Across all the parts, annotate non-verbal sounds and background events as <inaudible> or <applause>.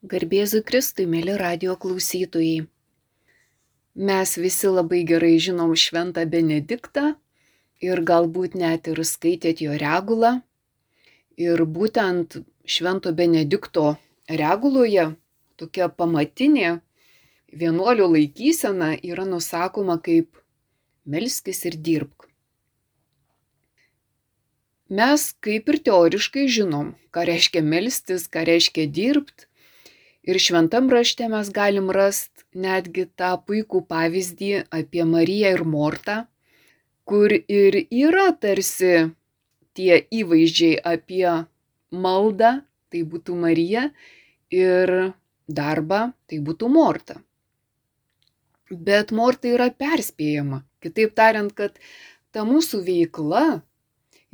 Garbėzu Kristui, mėly radio klausytojai. Mes visi labai gerai žinom Šventą Benediktą ir galbūt net ir skaitėt jo regulą. Ir būtent Švento Benedikto reguloje tokia pamatinė vienuolio laikysena yra nusakoma kaip melskis ir dirbk. Mes kaip ir teoriškai žinom, ką reiškia melstis, ką reiškia dirbti. Ir šventam rašte mes galim rasti netgi tą puikų pavyzdį apie Mariją ir Mortą, kur ir yra tarsi tie įvaizdžiai apie maldą, tai būtų Marija, ir darbą, tai būtų Morta. Bet Morta yra perspėjama. Kitaip tariant, kad ta mūsų veikla,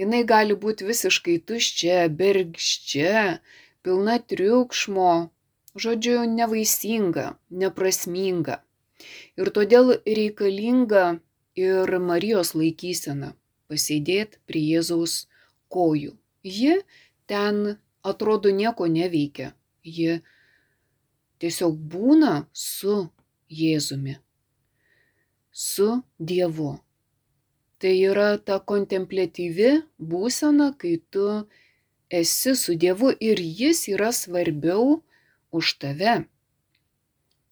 jinai gali būti visiškai tuščia, bergždžia, pilna triukšmo, žodžiu, nevaisinga, neprasminga. Ir todėl reikalinga ir Marijos laikysena - pasėdėti prie Jėzaus kojų. Ji ten atrodo nieko neveikia. Ji tiesiog būna su Jėzumi, su Dievu. Tai yra ta kontemplatyvi būsena, kai tu esi su Dievu ir jis yra svarbiau už tave.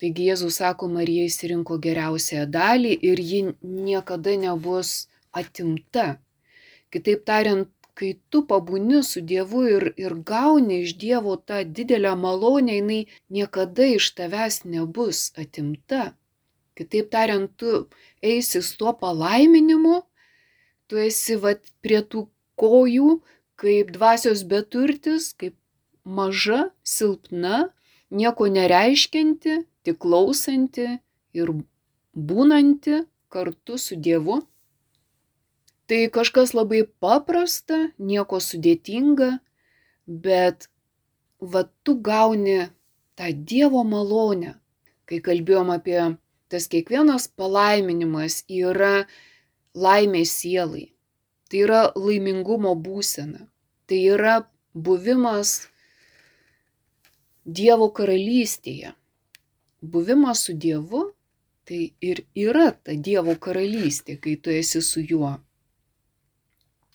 Taigi Jėzus sako, Marija įsirinko geriausią dalį ir ji niekada nebus atimta. Kitaip tariant, kai tu pabūni su Dievu ir, ir gauni iš Dievo tą didelę malonę, jinai niekada iš tavęs nebus atimta. Kitaip tariant, tu eisi su tuo palaiminimu, tu esi vat, prie tų kojų kaip dvasios beturtis, kaip maža, silpna, nieko nereiškinti, tik klausanti ir būnanti kartu su Dievu. Tai kažkas labai paprasta, nieko sudėtinga, bet va tu gauni tą Dievo malonę. Kai kalbėjom apie tas kiekvienas palaiminimas yra laimė sielai. Tai yra laimingumo būsena. Tai yra buvimas Dievo karalystėje. Buvimas su Dievu tai ir yra ta Dievo karalystė, kai tu esi su juo.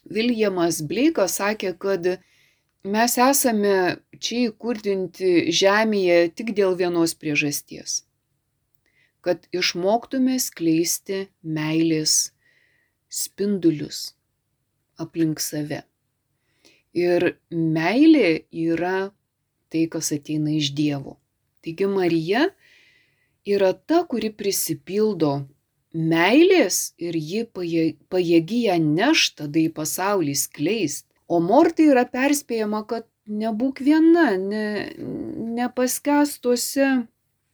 Viljamas Bleikas sakė, kad mes esame čia įkurdinti žemėje tik dėl vienos priežasties - kad išmoktume skleisti meilės spindulius aplink save. Ir meilė yra tai, kas ateina iš Dievo. Taigi Marija yra ta, kuri prisipildo meilės ir ji pajėgi ją nešti tada į pasaulį skleist. O Mortai yra perspėjama, kad nebūk viena, ne, nepaskęstuose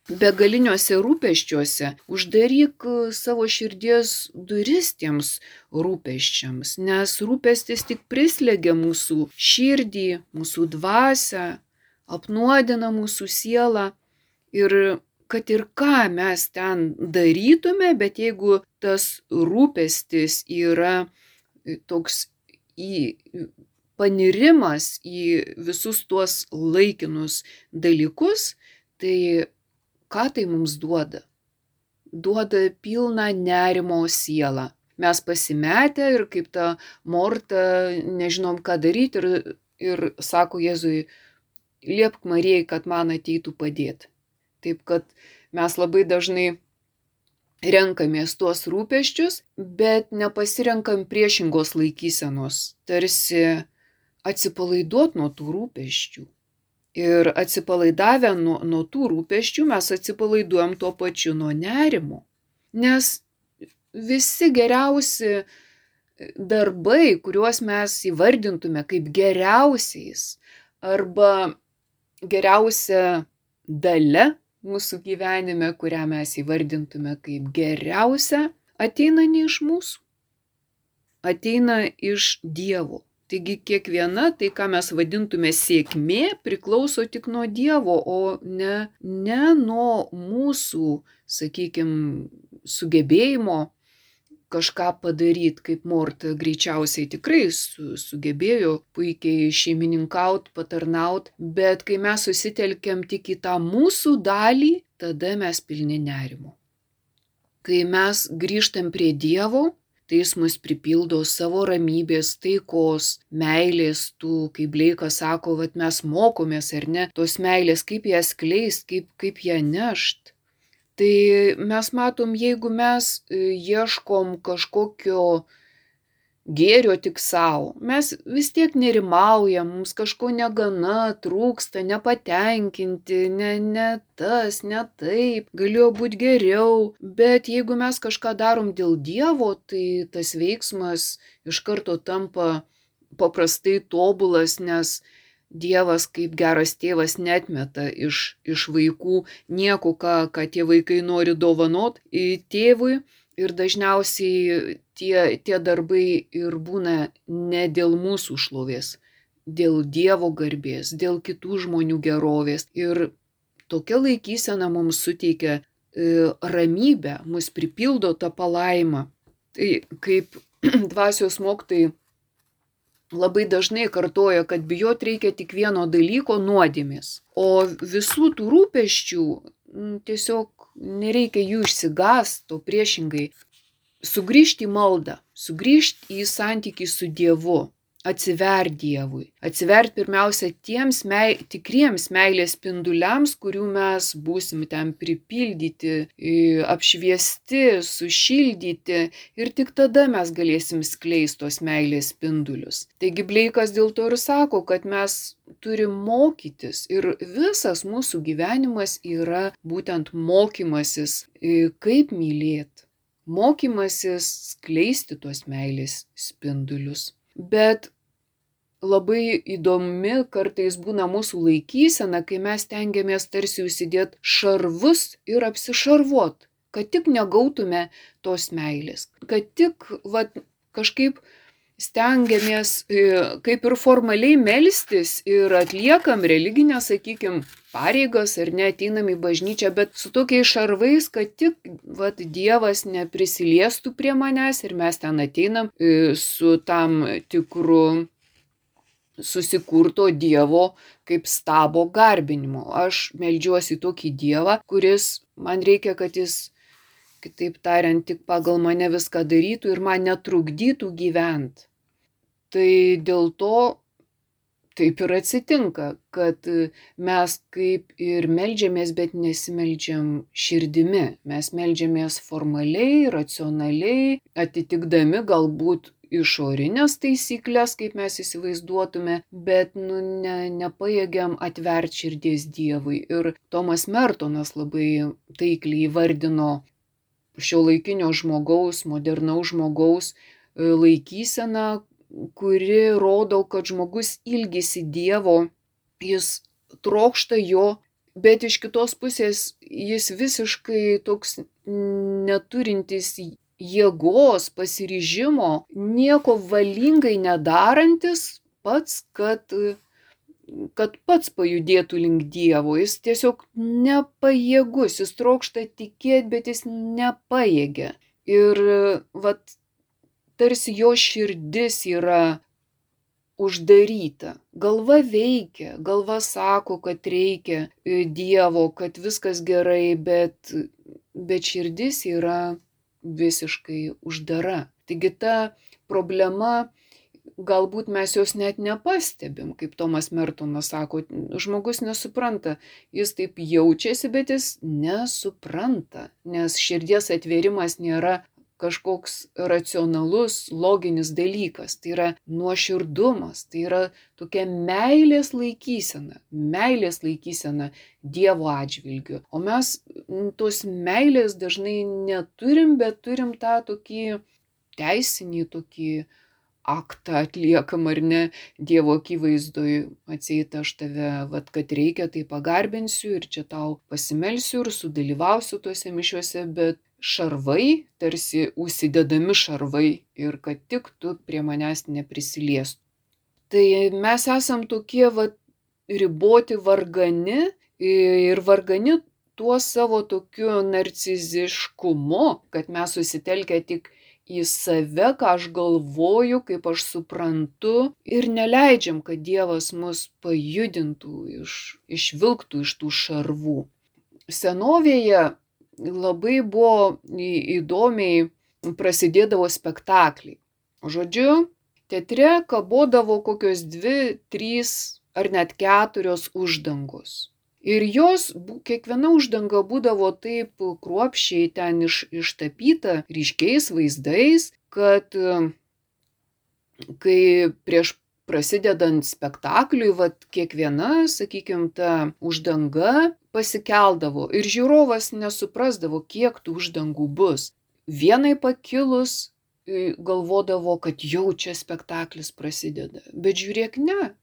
begaliniuose rūpeščiuose, uždaryk savo širdies duris tiems rūpeščiams, nes rūpestis tik prislegia mūsų širdį, mūsų dvasę, apnuodina mūsų sielą ir kad ir ką mes ten darytume, bet jeigu tas rūpestis yra toks į panirimas į visus tuos laikinus dalykus, tai ką tai mums duoda? Duoda pilną nerimo sielą. Mes pasimetę ir kaip ta morta nežinom, ką daryti ir, ir sako Jėzui, liepk Marijai, kad man ateitų padėti. Taip kad mes labai dažnai renkamės tuos rūpeščius, bet nepasirenkam priešingos laikysenos, tarsi atsipalaiduot nuo tų rūpeščių. Ir atsipalaidavę nuo, nuo tų rūpeščių mes atsipalaiduojam tuo pačiu nuo nerimo. Nes visi geriausi darbai, kuriuos mes įvardintume kaip geriausiais arba geriausia dalė mūsų gyvenime, kurią mes įvardintume kaip geriausia, ateina ne iš mūsų, ateina iš Dievo. Taigi kiekviena tai, ką mes vadintume sėkmė, priklauso tik nuo Dievo, o ne, ne nuo mūsų, sakykime, sugebėjimo kažką padaryti, kaip Morta greičiausiai tikrai su, sugebėjo puikiai šeimininkaut, patarnaut, bet kai mes susitelkiam tik į tą mūsų dalį, tada mes pilni nerimo. Kai mes grįžtam prie Dievo, tai jis mus pripildo savo ramybės, taikos, meilės, tų, kaip Bleikas sako, kad mes mokomės ar ne, tos meilės, kaip ją skleist, kaip, kaip ją nešt. Tai mes matom, jeigu mes e, ieškom kažkokio gėrio tik savo, mes vis tiek nerimaujam, mums kažko negana, trūksta, nepatenkinti, ne, ne tas, ne taip, galėjo būti geriau, bet jeigu mes kažką darom dėl Dievo, tai tas veiksmas iš karto tampa paprastai tobulas, nes Dievas kaip geras tėvas netmeta iš, iš vaikų nieko, ką, ką tie vaikai nori dovanot tėvui ir dažniausiai tie, tie darbai ir būna ne dėl mūsų šlovės, dėl Dievo garbės, dėl kitų žmonių gerovės. Ir tokia laikysena mums suteikia e, ramybę, mus pripildo tą palaimą. Tai kaip <clears throat> dvasios moktai labai dažnai kartoja, kad bijot reikia tik vieno dalyko - nuodėmės. O visų tų rūpeščių tiesiog nereikia jų išsigąst, o priešingai sugrįžti į maldą, sugrįžti į santykį su Dievu, atsivert Dievui, atsivert pirmiausia tiems mei, tikriems meilės spinduliams, kurių mes būsim ten pripildyti, apšviesti, sušildyti ir tik tada mes galėsim skleisti tos meilės spindulius. Taigi Bleikas dėl to ir sako, kad mes turim mokytis ir visas mūsų gyvenimas yra būtent mokymasis, kaip mylėti mokymasis skleisti tuos meilės spindulius. Bet labai įdomi kartais būna mūsų laikysena, kai mes tengiamės tarsi užsidėti šarvus ir apsišarvot, kad tik negautume tos meilės, kad tik vat, kažkaip stengiamės e, kaip ir formaliai melstis ir atliekam religinę, sakykime, pareigas ar neteinam į bažnyčią, bet su tokiais šarvais, kad tik vat, Dievas neprisiliestų prie manęs ir mes ten ateinam e, su tam tikru susikurto Dievo kaip stabo garbinimu. Aš melžiuosi tokį Dievą, kuris man reikia, kad jis kitaip tariant, tik pagal mane viską darytų ir man netrukdytų gyventi. Tai dėl to taip ir atsitinka, kad mes kaip ir melžiamės, bet nesimeldžiam širdimi. Mes melžiamės formaliai, racionaliai, atitikdami galbūt išorinės taisyklės, kaip mes įsivaizduotume, bet nu, ne, nepajėgiam atverti širdies Dievui. Ir Tomas Mertonas labai taikliai įvardino šio laikinio žmogaus, modernaus žmogaus e, laikyseną, kuri rodo, kad žmogus ilgisi Dievo, jis trokšta jo, bet iš kitos pusės jis visiškai toks neturintis jėgos, pasiryžimo, nieko valingai nedarantis pats, kad kad pats pajudėtų link Dievo. Jis tiesiog nepajėgus, jis trokšta tikėti, bet jis nepajėgia. Ir vat, tarsi jo širdis yra uždaryta. Galva veikia, galva sako, kad reikia e, Dievo, kad viskas gerai, bet, bet širdis yra visiškai uždara. Taigi ta problema galbūt mes jos net nepastebim, kaip Tomas Mertonas sako, žmogus nesupranta, jis taip jaučiasi, bet jis nesupranta, nes širdies atvėrimas nėra kažkoks racionalus, loginis dalykas, tai yra nuoširdumas, tai yra tokia meilės laikysena, meilės laikysena Dievo atžvilgiu. O mes tos meilės dažnai neturim, bet turim tą tokį teisinį, tokį aktą atliekam ar ne Dievo akivaizdoj, atseit aš tave, vad, kad reikia, tai pagarbinsiu ir čia tau pasimelsiu ir sudalyvausiu tuose mišiuose, bet šarvai, tarsi užsidedami šarvai ir kad tik tu prie manęs neprisiliestų. Tai mes esam tokie vat, riboti vargani ir vargani tuo savo tokiu narciziškumu, kad mes susitelkę tik į save, ką aš galvoju, kaip aš suprantu ir neleidžiam, kad Dievas mus pajudintų, iš, išvilktų iš tų šarvų. Senovėje labai buvo įdomiai prasidėdavo spektakliai. Žodžiu, teatre kabodavo kokios dvi, trys ar net keturios uždangos. Ir jos, kiekviena uždanga būdavo taip kruopščiai ten iš, ištapyta ryškiais vaizdais, kad kai prieš prasidedant spektakliui, vat kiekviena, sakykime, ta uždanga pasikeldavo ir žiūrovas nesuprasdavo, kiek tų uždangų bus. Vienai pakilus galvodavo, kad jau čia spektaklis prasideda. Bet žiūrėk, ne.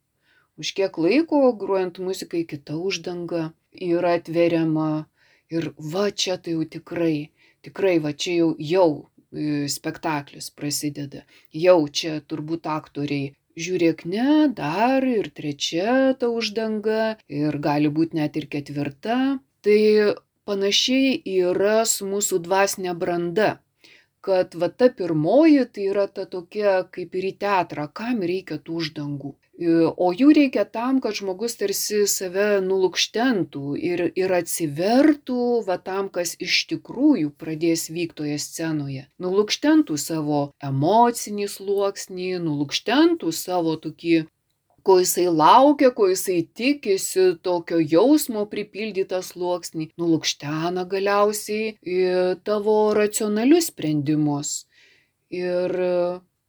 Už kiek laiko, gruojant muzikai, kita uždanga yra atveriama. Ir va čia tai jau tikrai, tikrai va čia jau, jau spektaklis prasideda. Jau čia turbūt aktoriai žiūrėk, ne, dar ir trečia ta uždanga, ir gali būti net ir ketvirta. Tai panašiai yra su mūsų dvasinė branda. Kad va ta pirmoji tai yra ta tokia kaip ir į teatrą, kam reikia tų uždangų. O jų reikia tam, kad žmogus tarsi save nulukštentų ir, ir atsivertų va tam, kas iš tikrųjų pradės vyktoje scenoje. Nulukštentų savo emocinį sluoksnį, nulukštentų savo tokį ko jisai laukia, ko jisai tikisi, tokio jausmo pripildytą sluoksnį, nulukštena galiausiai tavo racionalius sprendimus. Ir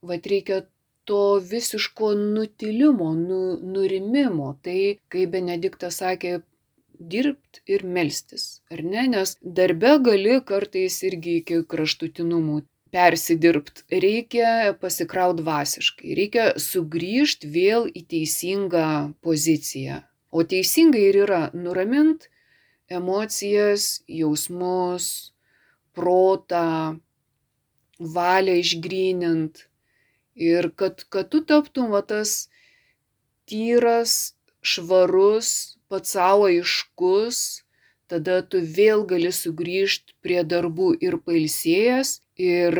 vad reikia to visiško nutilimo, nu, nurimimo. Tai, kaip Benediktas sakė, dirbti ir melstis, ar ne? Nes darbe gali kartais irgi iki kraštutinumų persidirbt, reikia pasikraut dvasiškai, reikia sugrįžti vėl į teisingą poziciją. O teisingai ir yra nuramint emocijas, jausmus, protą, valią išgrynint Ir kad, kad tu taptum va tas tyras, švarus, pats savo aiškus, tada tu vėl gali sugrįžti prie darbų ir pailsėjęs, ir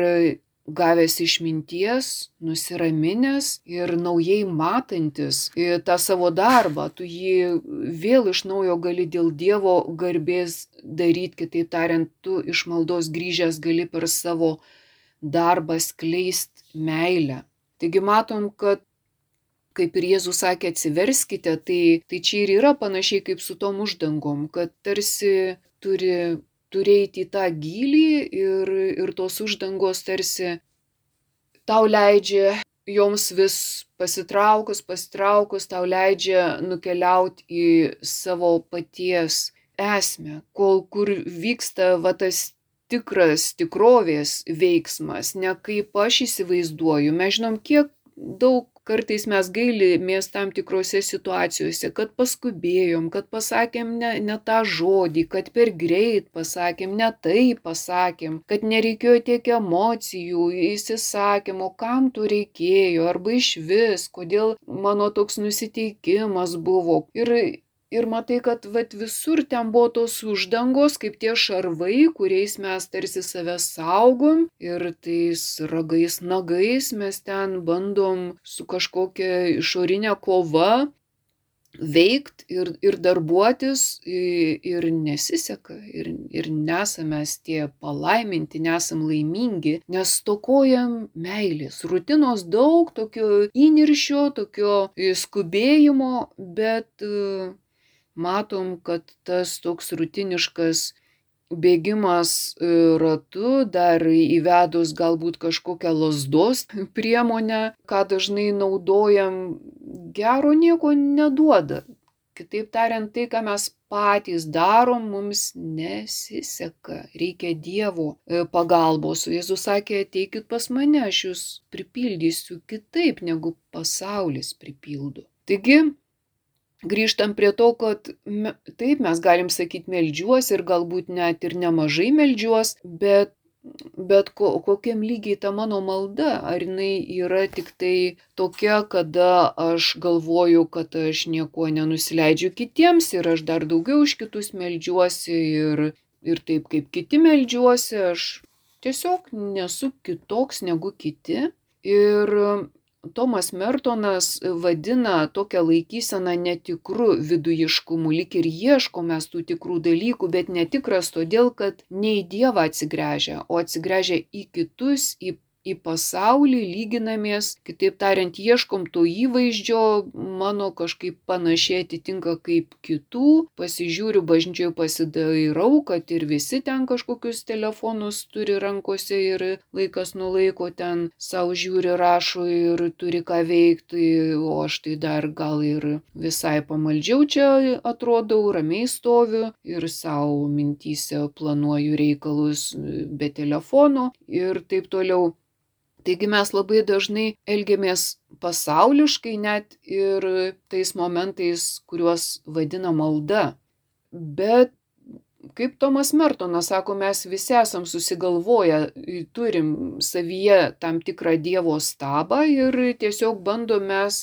gavęs išminties, nusiraminęs ir naujai matantis tą savo darbą, tu jį vėl iš naujo gali dėl Dievo garbės daryti, kitaip tariant, tu iš maldos grįžęs gali per savo darbą skleist meilę. Taigi matom, kad kaip ir Jėzus sakė, atsiverskite, tai, tai čia ir yra panašiai kaip su tom uždangom, kad tarsi turi turėti į tą gilį ir, ir tos uždangos tarsi tau leidžia joms vis pasitraukus, pasitraukus, tau leidžia nukeliauti į savo paties esmę, kol kur vyksta va tas tikras tikrovės veiksmas, ne kaip aš įsivaizduoju. Mes žinom, kiek daug kartais mes gailimės tam tikrose situacijose, kad paskubėjom, kad pasakėm ne, ne tą žodį, kad per greit pasakėm, ne tai pasakėm, kad nereikėjo tiek emocijų, įsisakymo, kam tu reikėjo, arba iš vis, kodėl mano toks nusiteikimas buvo. Ir ir matai, kad vat, visur ten buvo tos uždangos, kaip tie šarvai, kuriais mes tarsi save saugom ir tais ragais nagais mes ten bandom su kažkokia išorinė kova veikt ir, ir darbuotis ir nesiseka ir, ir nesame tie palaiminti, nesam laimingi, nes stokojam meilės, rutinos daug, tokio įniršio, tokio skubėjimo, bet matom, kad tas toks rutiniškas bėgimas e, ratu, dar įvedus galbūt kažkokią lasdos <laughs> priemonę, ką dažnai naudojam, gero nieko neduoda. Kitaip tariant, tai, ką mes patys darom, mums nesiseka. Reikia Dievo e, pagalbos. O Jėzus sakė, ateikit pas mane, aš jūs pripildysiu kitaip, negu pasaulis pripildo. Taigi, grįžtam prie to, kad me, taip mes galim sakyti melžiuos ir galbūt net ir nemažai melžiuos, bet, bet ko, kokiam lygiai ta mano malda, ar jinai yra tik tai tokia, kada aš galvoju, kad aš nieko nenusileidžiu kitiems ir aš dar daugiau už kitus melžiuosi ir, ir taip kaip kiti melžiuosi, aš tiesiog nesu kitoks negu kiti. Ir Tomas Mertonas vadina tokią laikyseną netikru vidujiškumu, lik ir ieško mes tų tikrų dalykų, bet netikras todėl, kad ne į Dievą atsigręžia, o atsigręžia į kitus, į į pasaulį lyginamės, kitaip tariant, ieškom to įvaizdžio, mano kažkaip panašiai atitinka kaip kitų, pasižiūriu bažnyčioje pasidairau, kad ir visi ten kažkokius telefonus turi rankose ir laikas nuo laiko ten savo žiūri, rašo ir turi ką veikti, o aš tai dar gal ir visai pamaldžiau čia atrodau, ramiai stoviu ir savo mintyse planuoju reikalus be telefono ir taip toliau. Taigi mes labai dažnai elgiamės pasauliškai net ir tais momentais, kuriuos vadina malda. Bet kaip Tomas Mertonas sako, mes visi esam susigalvoję, turim savyje tam tikrą Dievo stabą ir tiesiog bandom mes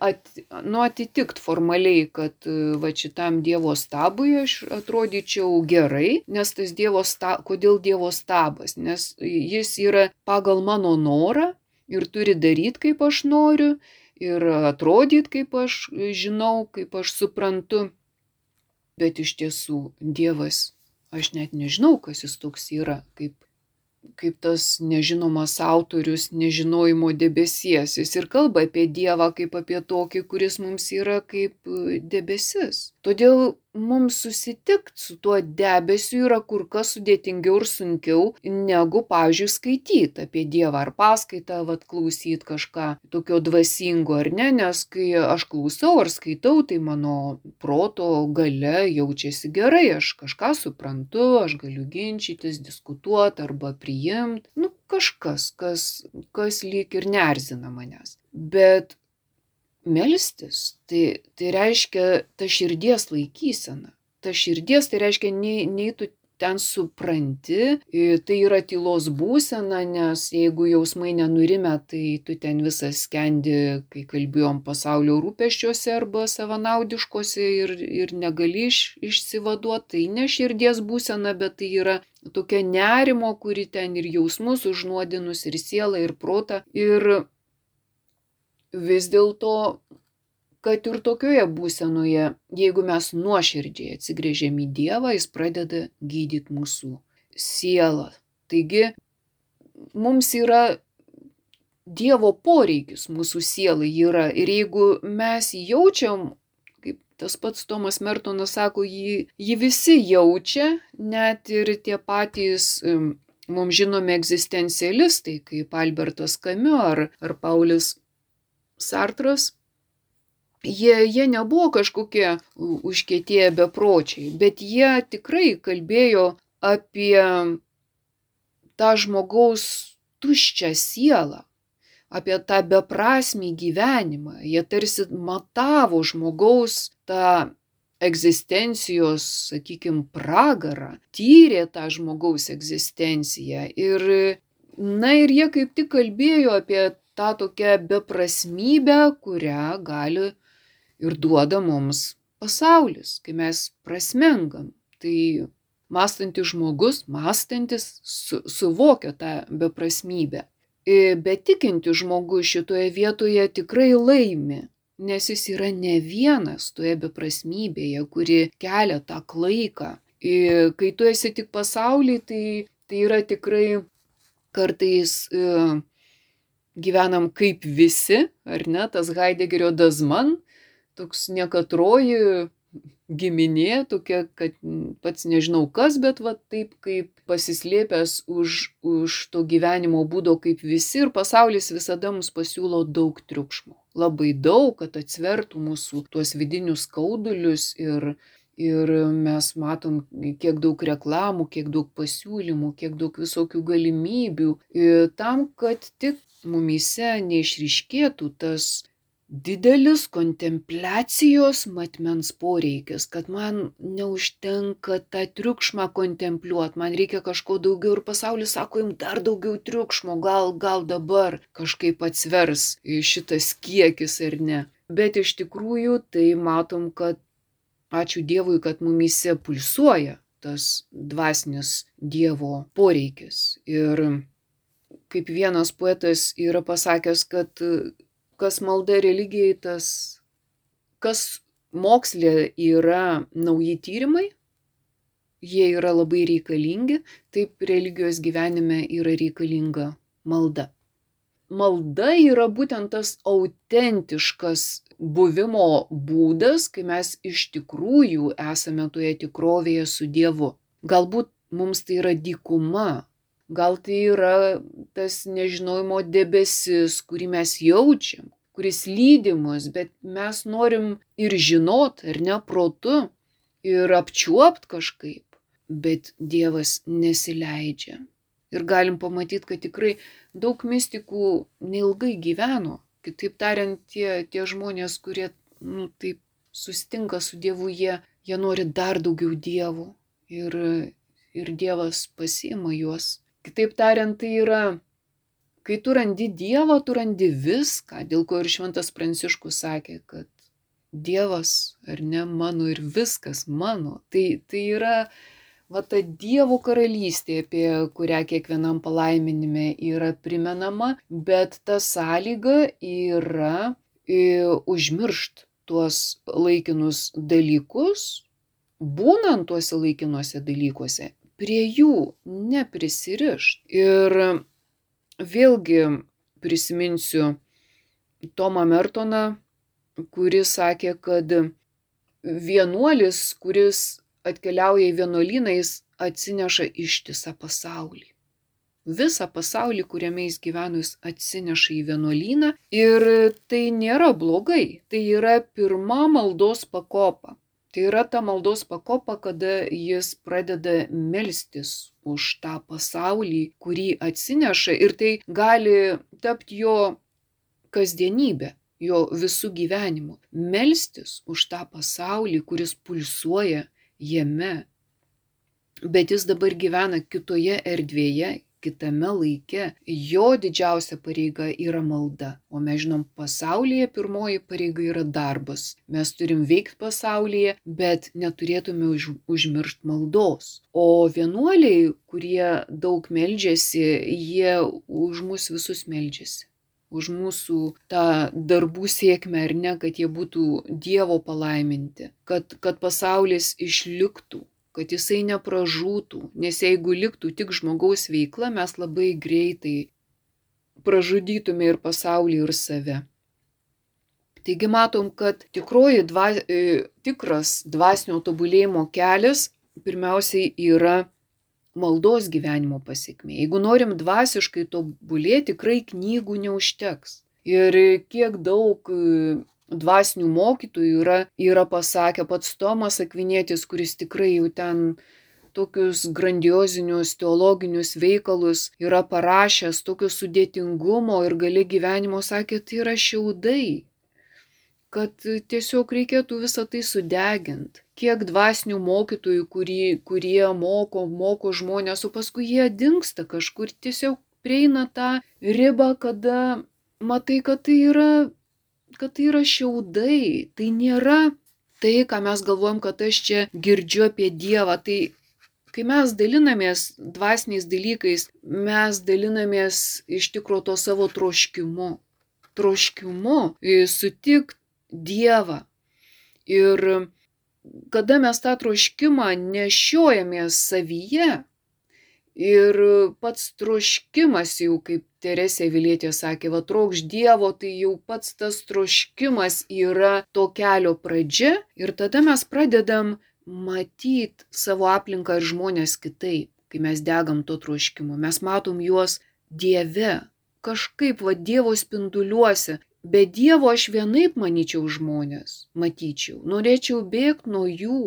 at, nu, atitikt formaliai, kad va šitam Dievo stabui aš atrodyčiau gerai, nes tas Dievo stabas, kodėl Dievo stabas, nes jis yra pagal mano norą ir turi daryti, kaip aš noriu ir atrodyti, kaip aš žinau, kaip aš suprantu. Bet iš tiesų Dievas, aš net nežinau, kas jis toks yra, kaip, kaip tas nežinomas autorius nežinojimo debesies. Jis ir kalba apie Dievą kaip apie tokį, kuris mums yra kaip debesis. Todėl mums susitikti su tuo debesiu yra kur kas sudėtingiau ir sunkiau, negu, pavyzdžiui, skaityti apie Dievą ar paskaitą, vad klausyti kažką tokio dvasingo ar ne, nes kai aš klausau ar skaitau, tai mano proto gale jaučiasi gerai, aš kažką suprantu, aš galiu ginčytis, diskutuoti arba priimti, nu kažkas, kas, kas lyg ir nerzina manęs. Bet melstis, tai, tai reiškia ta širdies laikysena. Ta širdies tai reiškia, nei, nei tu ten supranti, tai yra tylos būsena, nes jeigu jausmai nenurime, tai tu ten visas skendi, kai kalbėjom pasaulio rūpeščiuose arba savanaudiškose ir, ir negali iš, išsivaduoti, tai ne širdies būsena, bet tai yra tokia nerimo, kuri ten ir jausmus užnuodinus, ir sielą, ir protą. Ir vis dėlto, kad ir tokioje būsenoje, jeigu mes nuoširdžiai atsigrėžėm į Dievą, jis pradeda gydyti mūsų sielą. Taigi, mums yra Dievo poreikis mūsų sielai yra ir jeigu mes jaučiam, kaip tas pats Tomas Mertonas sako, jį, jį visi jaučia, net ir tie patys mums žinomi egzistencialistai, kaip Albertas Kamiu ar, ar Paulius Sartras, jie, jie nebuvo kažkokie užkėtėję bepročiai, bet jie tikrai kalbėjo apie tą žmogaus tuščią sielą, apie tą beprasmį gyvenimą. Jie tarsi matavo žmogaus tą egzistencijos, sakykime, pragarą, tyrė tą žmogaus egzistenciją. Ir, na ir jie kaip tik kalbėjo apie tą tokią beprasmybę, kurią gali ir duoda mums pasaulis, kai mes prasmengam. Tai mąstantis žmogus, mąstantis, su, suvokia tą beprasmybę. Bet tikinti žmogus šitoje vietoje tikrai laimi, nes jis yra ne vienas toje beprasmybėje, kuri kelia tą klaiką. Kai tu esi tik pasaulyje, tai, tai yra tikrai kartais gyvenam kaip visi, ar ne, tas Heideggerio dazman, toks nekatroji giminė, tokia, kad pats nežinau kas, bet va taip kaip pasislėpęs už, už to gyvenimo būdo kaip visi ir pasaulis visada mums pasiūlo daug triukšmo. Labai daug, kad atsvertų mūsų tuos vidinius skaudulius ir, ir mes matom, kiek daug reklamų, kiek daug pasiūlymų, kiek daug visokių galimybių tam, kad tik mumyse neišryškėtų tas didelis kontempliacijos matmens poreikis, kad man neužtenka tą triukšmą kontempliuoti, man reikia kažko daugiau ir pasaulis sako, jums dar daugiau triukšmo, gal, gal dabar kažkaip atsvers šitas kiekis ar ne. Bet iš tikrųjų tai matom, kad ačiū Dievui, kad mumyse pulsuoja tas dvasinis Dievo poreikis. Ir kaip vienas poetas yra pasakęs, kad kas malda religijai, tas, kas mokslė yra nauji tyrimai, jie yra labai reikalingi, taip religijos gyvenime yra reikalinga malda. Malda yra būtent tas autentiškas buvimo būdas, kai mes iš tikrųjų esame toje tikrovėje su Dievu. Galbūt mums tai yra dykuma, gal tai yra tas nežinojimo debesis, kurį mes jaučiam, kuris lydi mus, bet mes norim ir žinot, ar ne protu, ir apčiuopt kažkaip, bet Dievas nesileidžia. Ir galim pamatyti, kad tikrai daug mistikų neilgai gyveno. Kitaip tariant, tie, tie žmonės, kurie, nu, taip sustinka su Dievu, jie, jie nori dar daugiau Dievų. Ir, ir Dievas pasiima juos. Kitaip tariant, tai yra, kai tu randi Dievą, tu randi viską, dėl ko ir Šventas Pranciškus sakė, kad Dievas, ar ne mano ir viskas mano. Tai, tai yra, va ta Dievo karalystė, apie kurią kiekvienam palaiminime yra primenama, bet ta sąlyga yra e, užmiršt tuos laikinus dalykus, būnant tuose laikinuose dalykuose, prie jų neprisirišt. Ir vėlgi prisiminsiu Tomą Mertoną, kuris sakė, kad vienuolis, kuris atkeliauja į vienuolyną, jis atsineša ištisą pasaulį. Visą pasaulį, kuriame jis gyveno, jis atsineša į vienuolyną ir tai nėra blogai, tai yra pirma maldos pakopa. Tai yra ta maldos pakopa, kada jis pradeda melstis už tą pasaulį, kurį atsineša ir tai gali tapti jo kasdienybė, jo visų gyvenimu. Melstis už tą pasaulį, kuris pulsuoja jame. Bet jis dabar gyvena kitoje erdvėje, kitame laike. Jo didžiausia pareiga yra malda. O mes žinom, pasaulyje pirmoji pareiga yra darbas. Mes turim veikti pasaulyje, bet neturėtume už, užmiršti maldos. O vienuoliai, kurie daug meldžiasi, jie už mus visus meldžiasi už mūsų tą darbų sėkmę ar ne, kad jie būtų Dievo palaiminti, kad, kad pasaulis išliktų, kad jisai nepražūtų, nes jeigu liktų tik žmogaus veikla, mes labai greitai pražudytume ir pasaulį, ir save. Taigi matom, kad tikroji dva, e, tikras dvasinio tobulėjimo kelias pirmiausiai yra maldos gyvenimo pasiekmė. Jeigu norim dvasiškai tobulėti, tikrai knygų neužteks. Ir kiek daug dvasinių mokytojų yra, yra pasakę pats Tomas Akvinėtis, kuris tikrai jau ten tokius grandiozinius teologinius veikalus yra parašęs, tokio sudėtingumo ir gali gyvenimo, sakė, tai yra šiaudai kad tiesiog reikėtų visą tai sudegint. Kiek dvasinių mokytojų, kurie, kurie moko, moko žmonės, o paskui jie dinksta kažkur, tiesiog prieina tą ribą, kada matai, kad tai yra, kad tai yra šiaudai, tai nėra tai, ką mes galvojam, kad aš čia girdžiu apie Dievą. Tai kai mes dalinamės dvasiniais dalykais, mes dalinamės iš tikro to savo troškimu. Troškimu sutikti Dievą. Ir kada mes tą troškimą nešiojamės savyje, ir pats troškimas jau, kaip Teresė Vilietė sakė, va trokš Dievo, tai jau pats tas troškimas yra to kelio pradžia ir tada mes pradedam matyti savo aplinką ir žmonės kitaip, kai mes degam to troškimu. Mes matom juos Dieve, kažkaip va Dievo spinduliuose Be Dievo aš vienaip manyčiau žmonės, matyčiau, norėčiau bėgti nuo jų.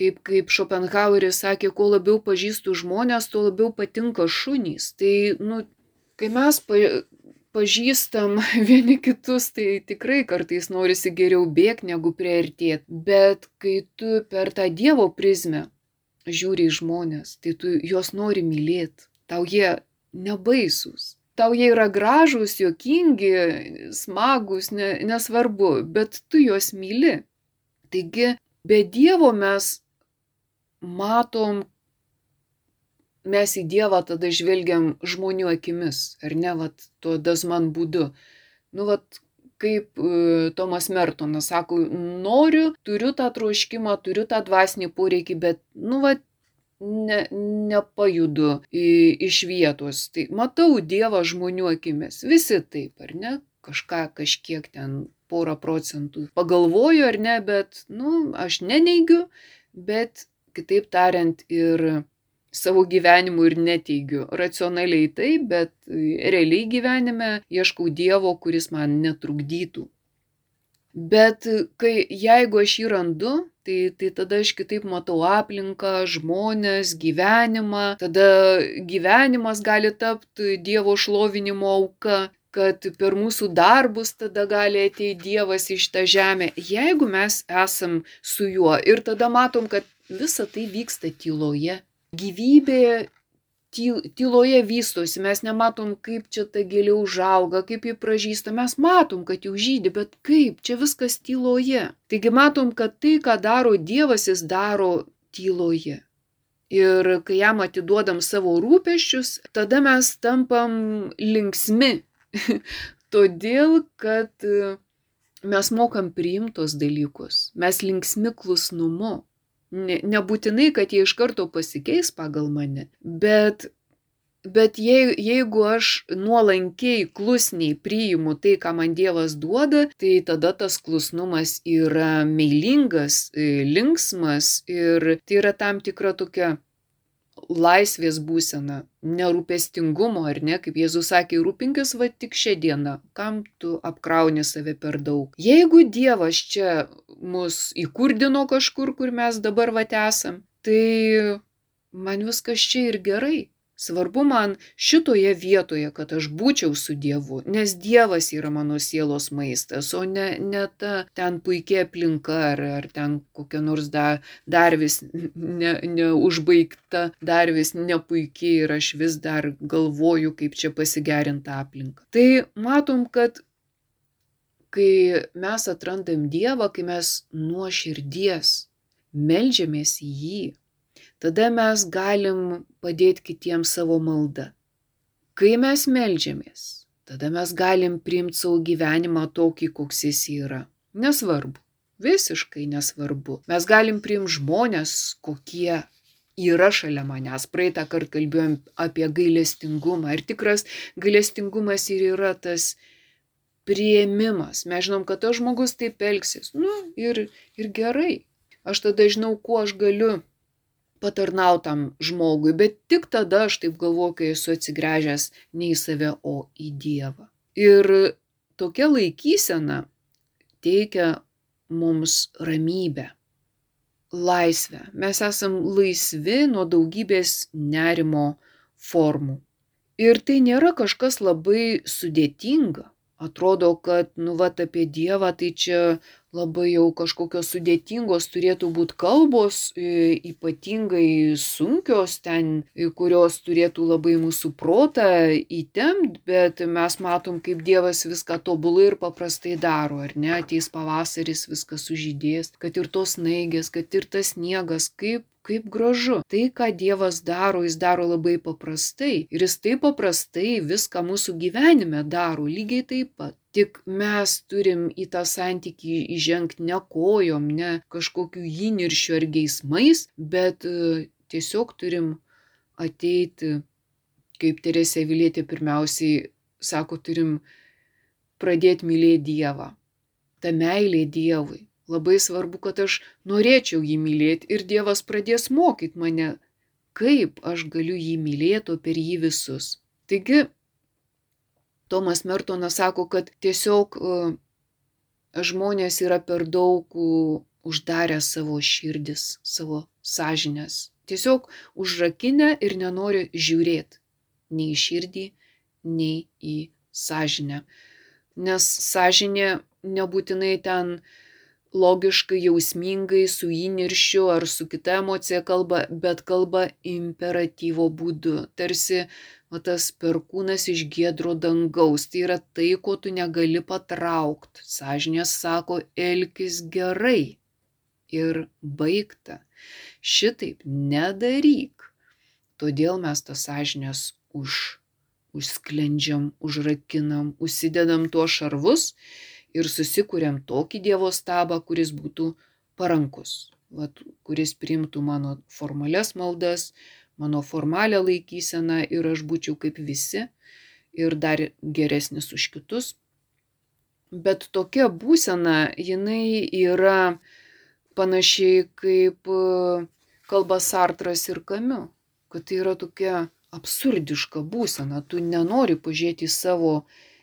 Taip kaip Schopenhaueris sakė, kuo labiau pažįstu žmonės, tuo labiau patinka šunys. Tai, nu, kai mes pa, pažįstam <laughs> vieni kitus, tai tikrai kartais norisi geriau bėgti negu prieartėti. Bet kai tu per tą Dievo prizmę žiūri į žmonės, tai tu juos nori mylėti. Tau jie nebaisus tau jie yra gražūs, juokingi, smagus, ne, nesvarbu, bet tu juos myli. Taigi, be Dievo mes matom, mes į Dievą tada žvelgiam žmonių akimis, ar ne, vat, tuo dasman būdu. Nu, vat, kaip e, Tomas Mertonas sako, noriu, turiu tą troškimą, turiu tą dvasinį poreikį, bet, nu, vat, ne, nepajudu į, iš vietos. Tai matau Dievą žmonių akimis. Visi taip, ar ne? Kažką kažkiek ten porą procentų pagalvoju ar ne, bet, nu, aš neneigiu, bet kitaip tariant ir savo gyvenimu ir neteigiu. Racionaliai taip, bet realiai gyvenime ieškau Dievo, kuris man netrukdytų. Bet kai, jeigu aš jį randu, tai, tai tada aš kitaip matau aplinką, žmonės, gyvenimą, tada gyvenimas gali tapti Dievo šlovinimo auka, kad per mūsų darbus tada gali ateiti Dievas iš tą žemę, jeigu mes esam su juo ir tada matom, kad visa tai vyksta tyloje. Gyvybė tyloje vystosi, mes nematom, kaip čia ta gėlė užauga, kaip ji pražįsta, mes matom, kad jau žydė, bet kaip, čia viskas tyloje. Taigi matom, kad tai, ką daro Dievas, jis daro tyloje. Ir kai jam atiduodam savo rūpeščius, tada mes tampam linksmi. <laughs> Todėl, kad mes mokam priimtos dalykus, mes linksmi klusnumu. Ne, nebūtinai, kad jie iš karto pasikeis pagal mane, bet, bet jei, jeigu aš nuolankiai, klusniai priimu tai, ką man Dievas duoda, tai tada tas klusnumas yra meilingas, linksmas ir tai yra tam tikra tokia laisvės būsena, nerūpestingumo, ar ne, kaip Jėzus sakė, rūpinkis va tik šią dieną, kam tu apkrauni save per daug. Jeigu Dievas čia mus įkurdino kažkur, kur mes dabar va esam, tai man viskas čia ir gerai. Svarbu man šitoje vietoje, kad aš būčiau su Dievu, nes Dievas yra mano sielos maistas, o ne, ne ta ten puikia aplinka ar, ar ten kokia nors da, dar vis neužbaigta, ne dar vis nepuikiai ir aš vis dar galvoju, kaip čia pasigerinti aplinką. Tai matom, kad kai mes atrandam Dievą, kai mes nuo širdies melžiamės į jį, tada mes galim padėti kitiems savo maldą. Kai mes melžiamės, tada mes galim priimti savo gyvenimą tokį, koks jis yra. Nesvarbu, visiškai nesvarbu. Mes galim priimti žmonės, kokie yra šalia manęs. Praeitą kartą kalbėjom apie gailestingumą. Ir tikras gailestingumas ir yra tas prieimimas. Mes žinom, kad tas žmogus taip elgsis. Nu, ir, ir gerai. Aš tada žinau, kuo aš galiu patarnautam žmogui, bet tik tada aš taip galvoju, kai esu atsigręžęs ne į save, o į Dievą. Ir tokia laikysena teikia mums ramybę, laisvę. Mes esam laisvi nuo daugybės nerimo formų. Ir tai nėra kažkas labai sudėtinga. Atrodo, kad, nu, va, apie Dievą tai čia labai jau kažkokios sudėtingos turėtų būti kalbos, ypatingai sunkios ten, kurios turėtų labai mūsų protą įtempt, bet mes matom, kaip Dievas viską tobulai ir paprastai daro, ar ne, ateis pavasaris, viskas sužydės, kad ir tos naigės, kad ir tas sniegas, kaip kaip gražu. Tai, ką Dievas daro, jis daro labai paprastai. Ir jis taip paprastai viską mūsų gyvenime daro lygiai taip pat. Tik mes turim į tą santykį įžengti ne kojom, ne kažkokiu įniršiu ar geismais, bet e, tiesiog turim ateiti, kaip Teresė Vilėtė pirmiausiai sako, turim pradėti mylėti Dievą. Ta meilė Dievui. Labai svarbu, kad aš norėčiau jį mylėti ir Dievas pradės mokyti mane, kaip aš galiu jį mylėti, o per jį visus. Taigi, Tomas Mertonas sako, kad tiesiog e, žmonės yra per daug uždarę savo širdis, savo sąžinės. Tiesiog užrakinę ir nenori žiūrėti nei į širdį, nei į sąžinę. Nes sąžinė nebūtinai ten logiškai, jausmingai, su įniršiu ar su kita emocija kalba, bet kalba imperatyvo būdu. Tarsi o tas perkūnas iš giedro dangaus. Tai yra tai, ko tu negali patraukti. Sažinės sako, elkis gerai. Ir baigta. šitaip nedaryk. Todėl mes tas sąžinės už, užsklendžiam, užrakinam, užsidedam tuos šarvus ir susikūrėm tokį Dievo stabą, kuris būtų parankus, vat, kuris priimtų mano formalias maldas, mano formalią laikyseną ir aš būčiau kaip visi ir dar geresnis už kitus. Bet tokia būsena, jinai yra panašiai kaip e, kalba Sartras ir Kamiu, kad tai yra tokia absurdiška būsena, tu nenori pažiūrėti į savo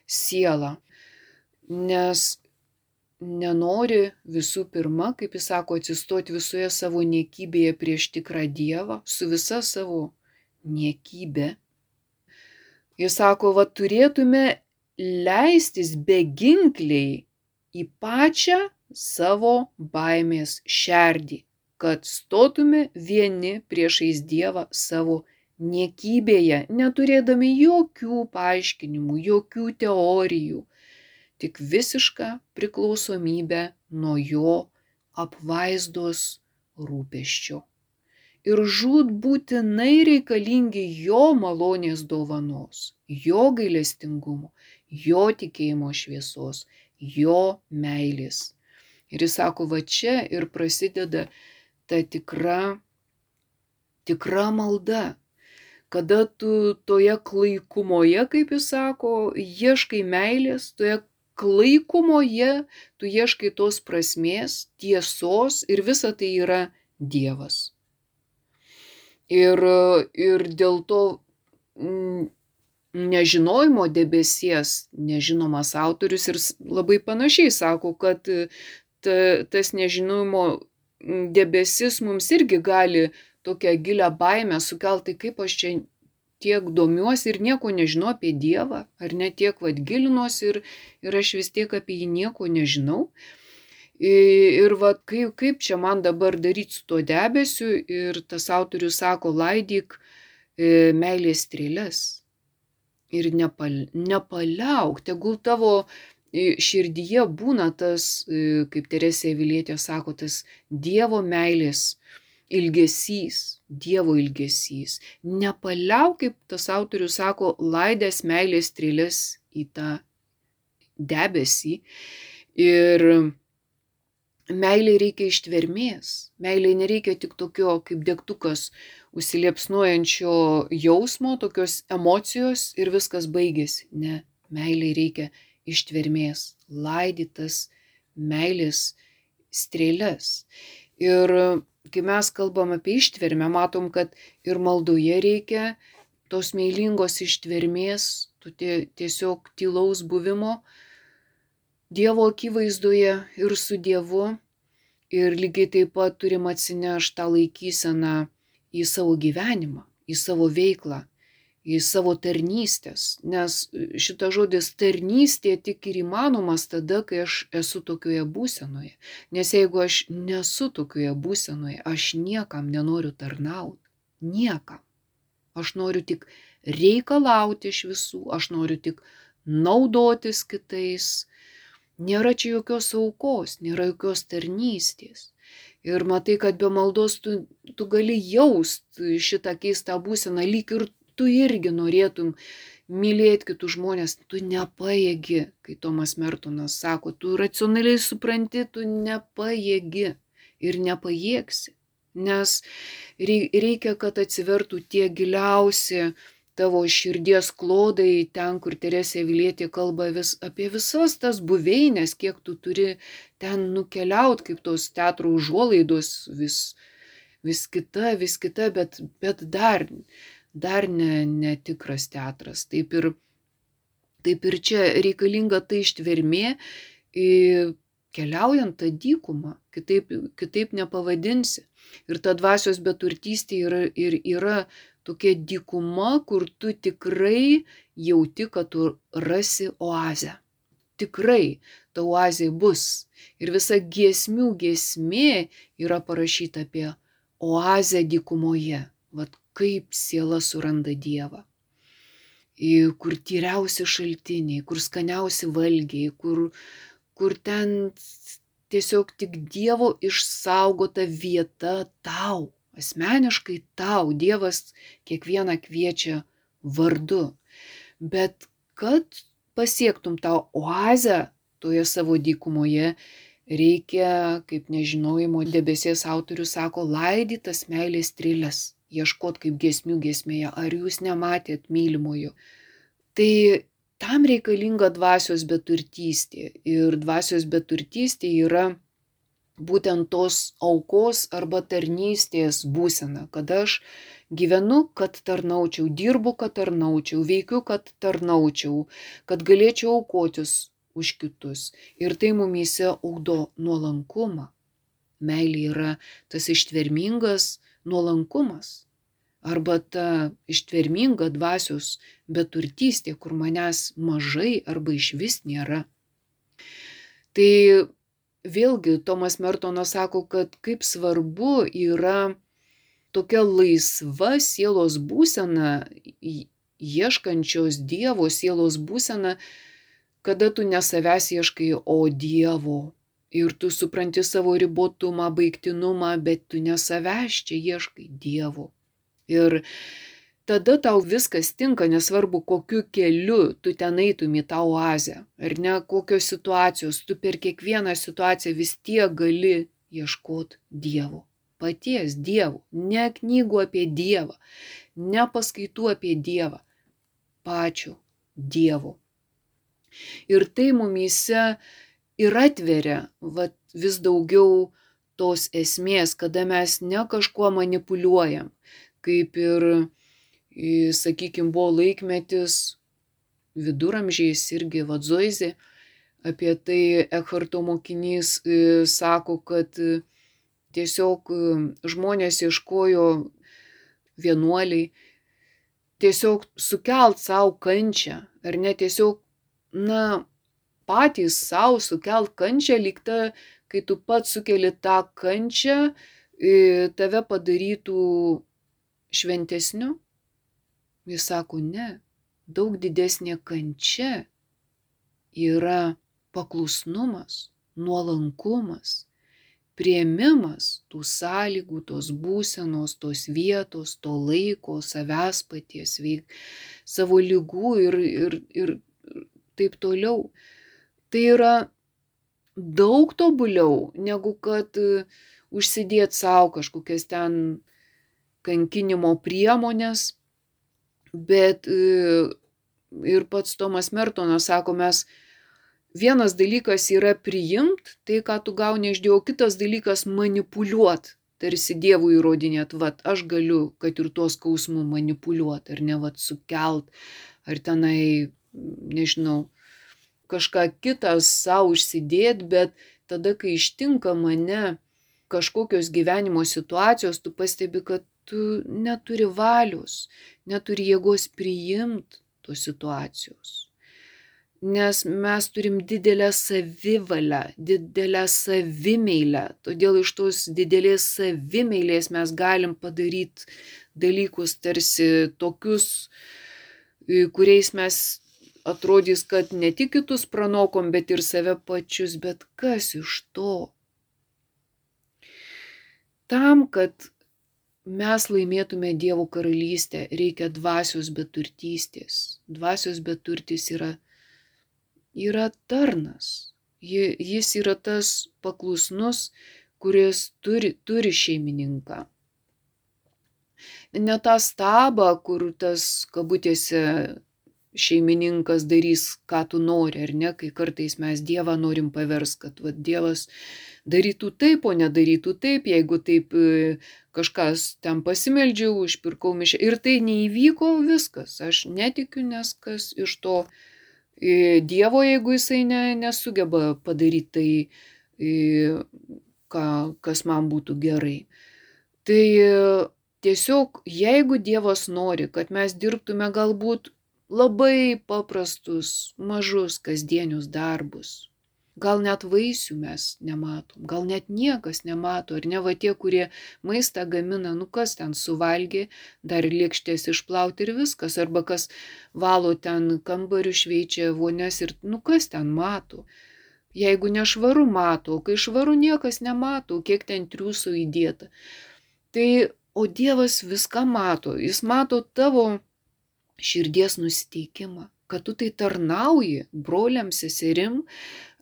sielą, nes nenori visų pirma, kaip jis sako, atsistoti visoje savo niekybėje prieš tikrą Dievą, su visa savo niekybė. Jis sako, va turėtume leistis beginkliai į pačią savo baimės šerdį, kad stotume vieni priešais Dievą savo niekybėje, neturėdami jokių paaiškinimų, jokių teorijų, tik visišką priklausomybę nuo jo apvaizdos rūpeščio. Ir žud būtinai reikalingi jo malonės dovanos, jo gailestingumo, jo tikėjimo šviesos, jo meilės. Ir jis sako, va čia ir prasideda ta tikra, tikra malda, kada tu toje klaikumoje, kaip jis sako, ieškai meilės, toje klaikumoje tu ieškai tos prasmės, tiesos ir visa tai yra Dievas. Ir, ir dėl to nežinojimo debesies nežinomas autorius ir labai panašiai sako, kad ta, tas nežinojimo debesis mums irgi gali tokią gilę baimę sukelti, kaip aš čia tiek domiuosi ir nieko nežinau apie Dievą, ar ne tiek vad gilinuosi ir, ir aš vis tiek apie jį nieko nežinau. Ir va, kaip, kaip čia man dabar daryti su tuo debesiu ir tas autorius sako, laidyk e, meilės strėlės ir nepal, nepaliauk, tegul tavo širdyje būna tas, e, kaip Teresė Vilietė sako, tas Dievo meilės ilgesys, Dievo ilgesys. Nepaliauk, kaip tas autorius sako, laidės meilės strėlės į tą debesį. Ir meiliai reikia ištvermės. Meiliai nereikia tik tokio kaip degtukas užsiliepsnuojančio jausmo, tokios emocijos ir viskas baigėsi. Ne, meiliai reikia ištvermės, laidytas meilės strėlės. Ir kai mes kalbam apie ištvermę, matom, kad ir maldoje reikia tos meilingos ištvermės, tiesiog tylaus buvimo Dievo akivaizdoje ir su Dievu. Ir lygiai taip pat turim atsinešti tą laikyseną į savo gyvenimą, į savo veiklą, į savo tarnystės, nes šitas žodis tarnystė tik ir įmanomas tada, kai aš esu tokioje būsenoje. Nes jeigu aš nesu tokioje būsenoje, aš niekam nenoriu tarnauti. Niekam. Aš noriu tik reikalauti iš visų, aš noriu tik naudotis kitais. Nėra čia jokios aukos, nėra jokios tarnystės. Ir matai, kad be maldos tu, tu gali jaust šitą keistą būseną, lyg ir tu irgi norėtum mylėti kitus žmonės, tu nepaėgi, kai Tomas Mertonas sako, tu racionaliai supranti, tu nepaėgi ir nepajėgsi. Nes reikia, kad atsivertų tie giliausi tavo širdies klodai, ten, kur Teresė Vilietė kalba vis, apie visas tas buveinės, kiek tu turi ten nukeliauti, kaip tos teatro užuolaidos, vis, vis kita, vis kita, bet, bet dar dar ne, netikras teatras. Taip ir, taip ir čia reikalinga ta ištvermė, keliaujant tą dykumą, kitaip, kitaip nepavadinsi. Ir ta dvasios beturtystė yra, ir yra tokia dykuma, kur tu tikrai jauti, kad tu rasi oazę. Tikrai ta oazė bus. Ir visa giesmių giesmė yra parašyta apie oazę dykumoje. Vat kaip siela suranda Dievą. Kur tyriausi šaltiniai, kur skaniausi valgiai, kur, kur ten tiesiog tik Dievo išsaugota vieta tau asmeniškai tau. Dievas kiekvieną kviečia vardu. Bet kad pasiektum tą oazę toje savo dykumoje, reikia, kaip nežinojimo debesies autorius sako, laidytas meilės trilės, ieškot kaip gesmių gesmėje, ar jūs nematėt mylimojo. Tai tam reikalinga dvasios beturtystė. Ir dvasios beturtystė yra būtent tos aukos arba tarnystės būsena, kad aš gyvenu, kad tarnaučiau, dirbu, kad tarnaučiau, veikiu, kad tarnaučiau, kad galėčiau aukotis už kitus. Ir tai mumyse ugdo nuolankumą. Meilė yra tas ištvermingas nuolankumas. Arba ta ištverminga dvasios beturtystė, kur manęs mažai arba iš vis nėra. Tai vėlgi Tomas Mertonas sako, kad kaip svarbu yra tokia laisva sielos būsena, ieškančios Dievo sielos būsena, kada tu ne savęs ieškai, o Dievo. Ir tu supranti savo ribotumą, baigtinumą, bet tu ne savęs čia ieškai Dievo. Ir tada tau viskas tinka, nesvarbu, kokiu keliu tu ten eitum į tą oazę, ar ne, kokios situacijos, tu per kiekvieną situaciją vis tiek gali ieškoti Dievo. Paties Dievo, ne knygų apie Dievą, ne paskaitų apie Dievą, pačio Dievo. Ir tai mumyse ir atveria vat, vis daugiau tos esmės, kada mes ne kažkuo manipuliuojam, kaip ir, sakykime, buvo laikmetis viduramžiais irgi vadzoizė, apie tai Ekharto mokinys sako, kad tiesiog žmonės ieškojo vienuoliai, tiesiog sukelt savo kančią, ar ne tiesiog na, patys savo sukelt kančią, lyg ta, kai tu pats sukeli tą kančią, tave padarytų šventesniu. Jis sako, ne, daug didesnė kančia yra paklusnumas, nuolankumas, prieimimas tų sąlygų, tos būsenos, tos vietos, to laiko, savęs paties, veik, savo lygų ir, ir, ir taip toliau. Tai yra daug tobuliau, negu kad e, užsidėt savo kažkokias ten kankinimo priemonės, bet e, ir pats Tomas Mertonas sako, mes vienas dalykas yra priimt tai, ką tu gauni iš Dievo, kitas dalykas manipuliuot, tarsi Dievui įrodinėt, vad aš galiu, kad ir tuos skausmų manipuliuot, ar ne, vad sukelt, ar tenai nežinau, kažką kitą savo užsidėt, bet tada, kai ištinka mane kažkokios gyvenimo situacijos, tu pastebi, kad tu neturi valios, neturi jėgos priimti tos situacijos. Nes mes turim didelę savivalę, didelę savimeilę. Todėl iš tos didelės savimeilės mes galim padaryti dalykus tarsi tokius, kuriais mes atrodys, kad ne tik kitus pranokom, bet ir save pačius, bet kas iš to? Tam, kad mes laimėtume Dievo karalystę, reikia dvasios beturtystės. Dvasios beturtis yra, yra tarnas. Jis yra tas paklusnus, kuris turi, turi šeimininką. Ne tą stabą, kur tas kabutėse šeimininkas darys, ką tu nori, ar ne, kai kartais mes Dievą norim pavers, kad va, Dievas darytų taip, o nedarytų taip, jeigu taip e, kažkas ten pasimeldžiau, užpirkau mišę. Ir tai neįvyko viskas, aš netikiu, nes kas iš to e, Dievo, jeigu jisai ne, nesugeba padaryti tai, e, ką, kas man būtų gerai. Tai tiesiog, jeigu Dievas nori, kad mes dirbtume galbūt labai paprastus, mažus kasdienius darbus. Gal net vaisių mes nematom, gal net niekas nemato, ar ne va tie, kurie maistą gamina, nu kas ten suvalgė, dar lėkštės išplauti ir viskas, arba kas valo ten kambarių šveičia vonės ir nu kas ten mato. Jeigu nešvaru mato, kai švaru niekas nemato, kiek ten triūsų įdėta. Tai O Dievas viską mato. Jis mato tavo širdies nusiteikimą, kad tu tai tarnauji broliam, seserim,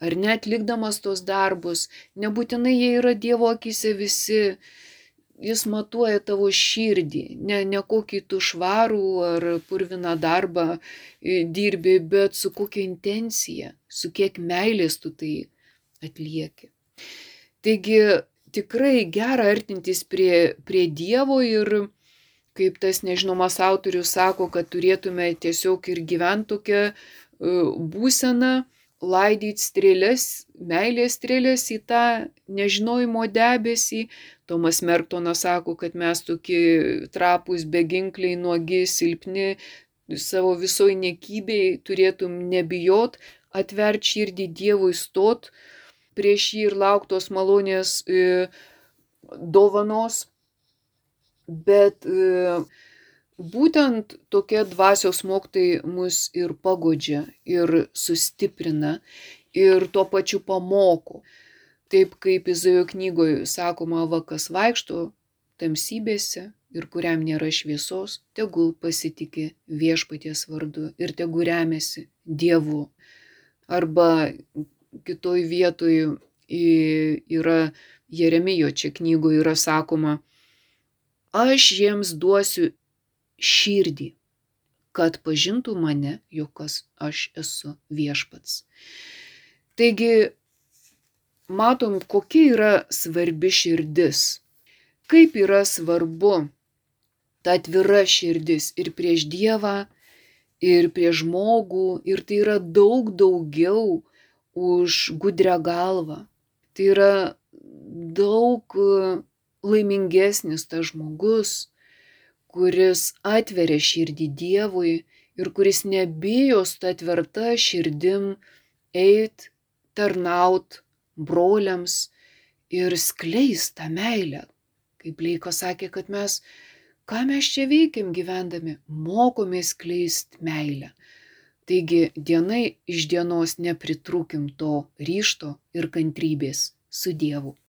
ar net likdamas tos darbus. Nebūtinai jie yra Dievo akise visi. Jis matuoja tavo širdį, ne, ne kokį tu švarų ar purviną darbą dirbi, bet su kokia intencija, su kiek meilės tu tai atlieki. Taigi tikrai gera artintis prie, prie Dievo ir kaip tas nežinomas autorius sako, kad turėtume tiesiog ir gyventi tokią būseną, laidyti strėlės, meilės strėlės į tą nežinojimo debesį. Tomas Mertonas sako, kad mes tokie trapus, beginkliai, nuogi, silpni, savo visoj nekybei turėtum nebijot, atvert širdį Dievui stot prieš jį ir lauktos malonės e, dovanos. Bet e, būtent tokie dvasios moktai mus ir pagodžia, ir sustiprina, ir tuo pačiu pamoko. Taip kaip Izaijo knygoje sakoma, va kas vaikšto tamsybėse ir kuriam nėra šviesos, tegul pasitikė viešpaties vardu ir tegul remiasi Dievu. Arba kitoj vietoj yra Jeremijo čia knygoje yra sakoma, aš jiems duosiu širdį, kad pažintų mane, jog aš esu viešpats. Taigi, matom, kokia yra svarbi širdis. Kaip yra svarbu ta atvira širdis ir prieš Dievą, ir prieš žmogų, ir tai yra daug daugiau už gudrę galvą. Tai yra daug laimingesnis tas žmogus, kuris atveria širdį Dievui ir kuris nebijo su ta tvirta širdim eit, tarnaut broliams ir skleist tą meilę. Kaip Leiko sakė, kad mes, ką mes čia veikiam gyvendami, mokomės skleist meilę. Taigi dienai iš dienos nepritrūkim to ryšto ir kantrybės su Dievu.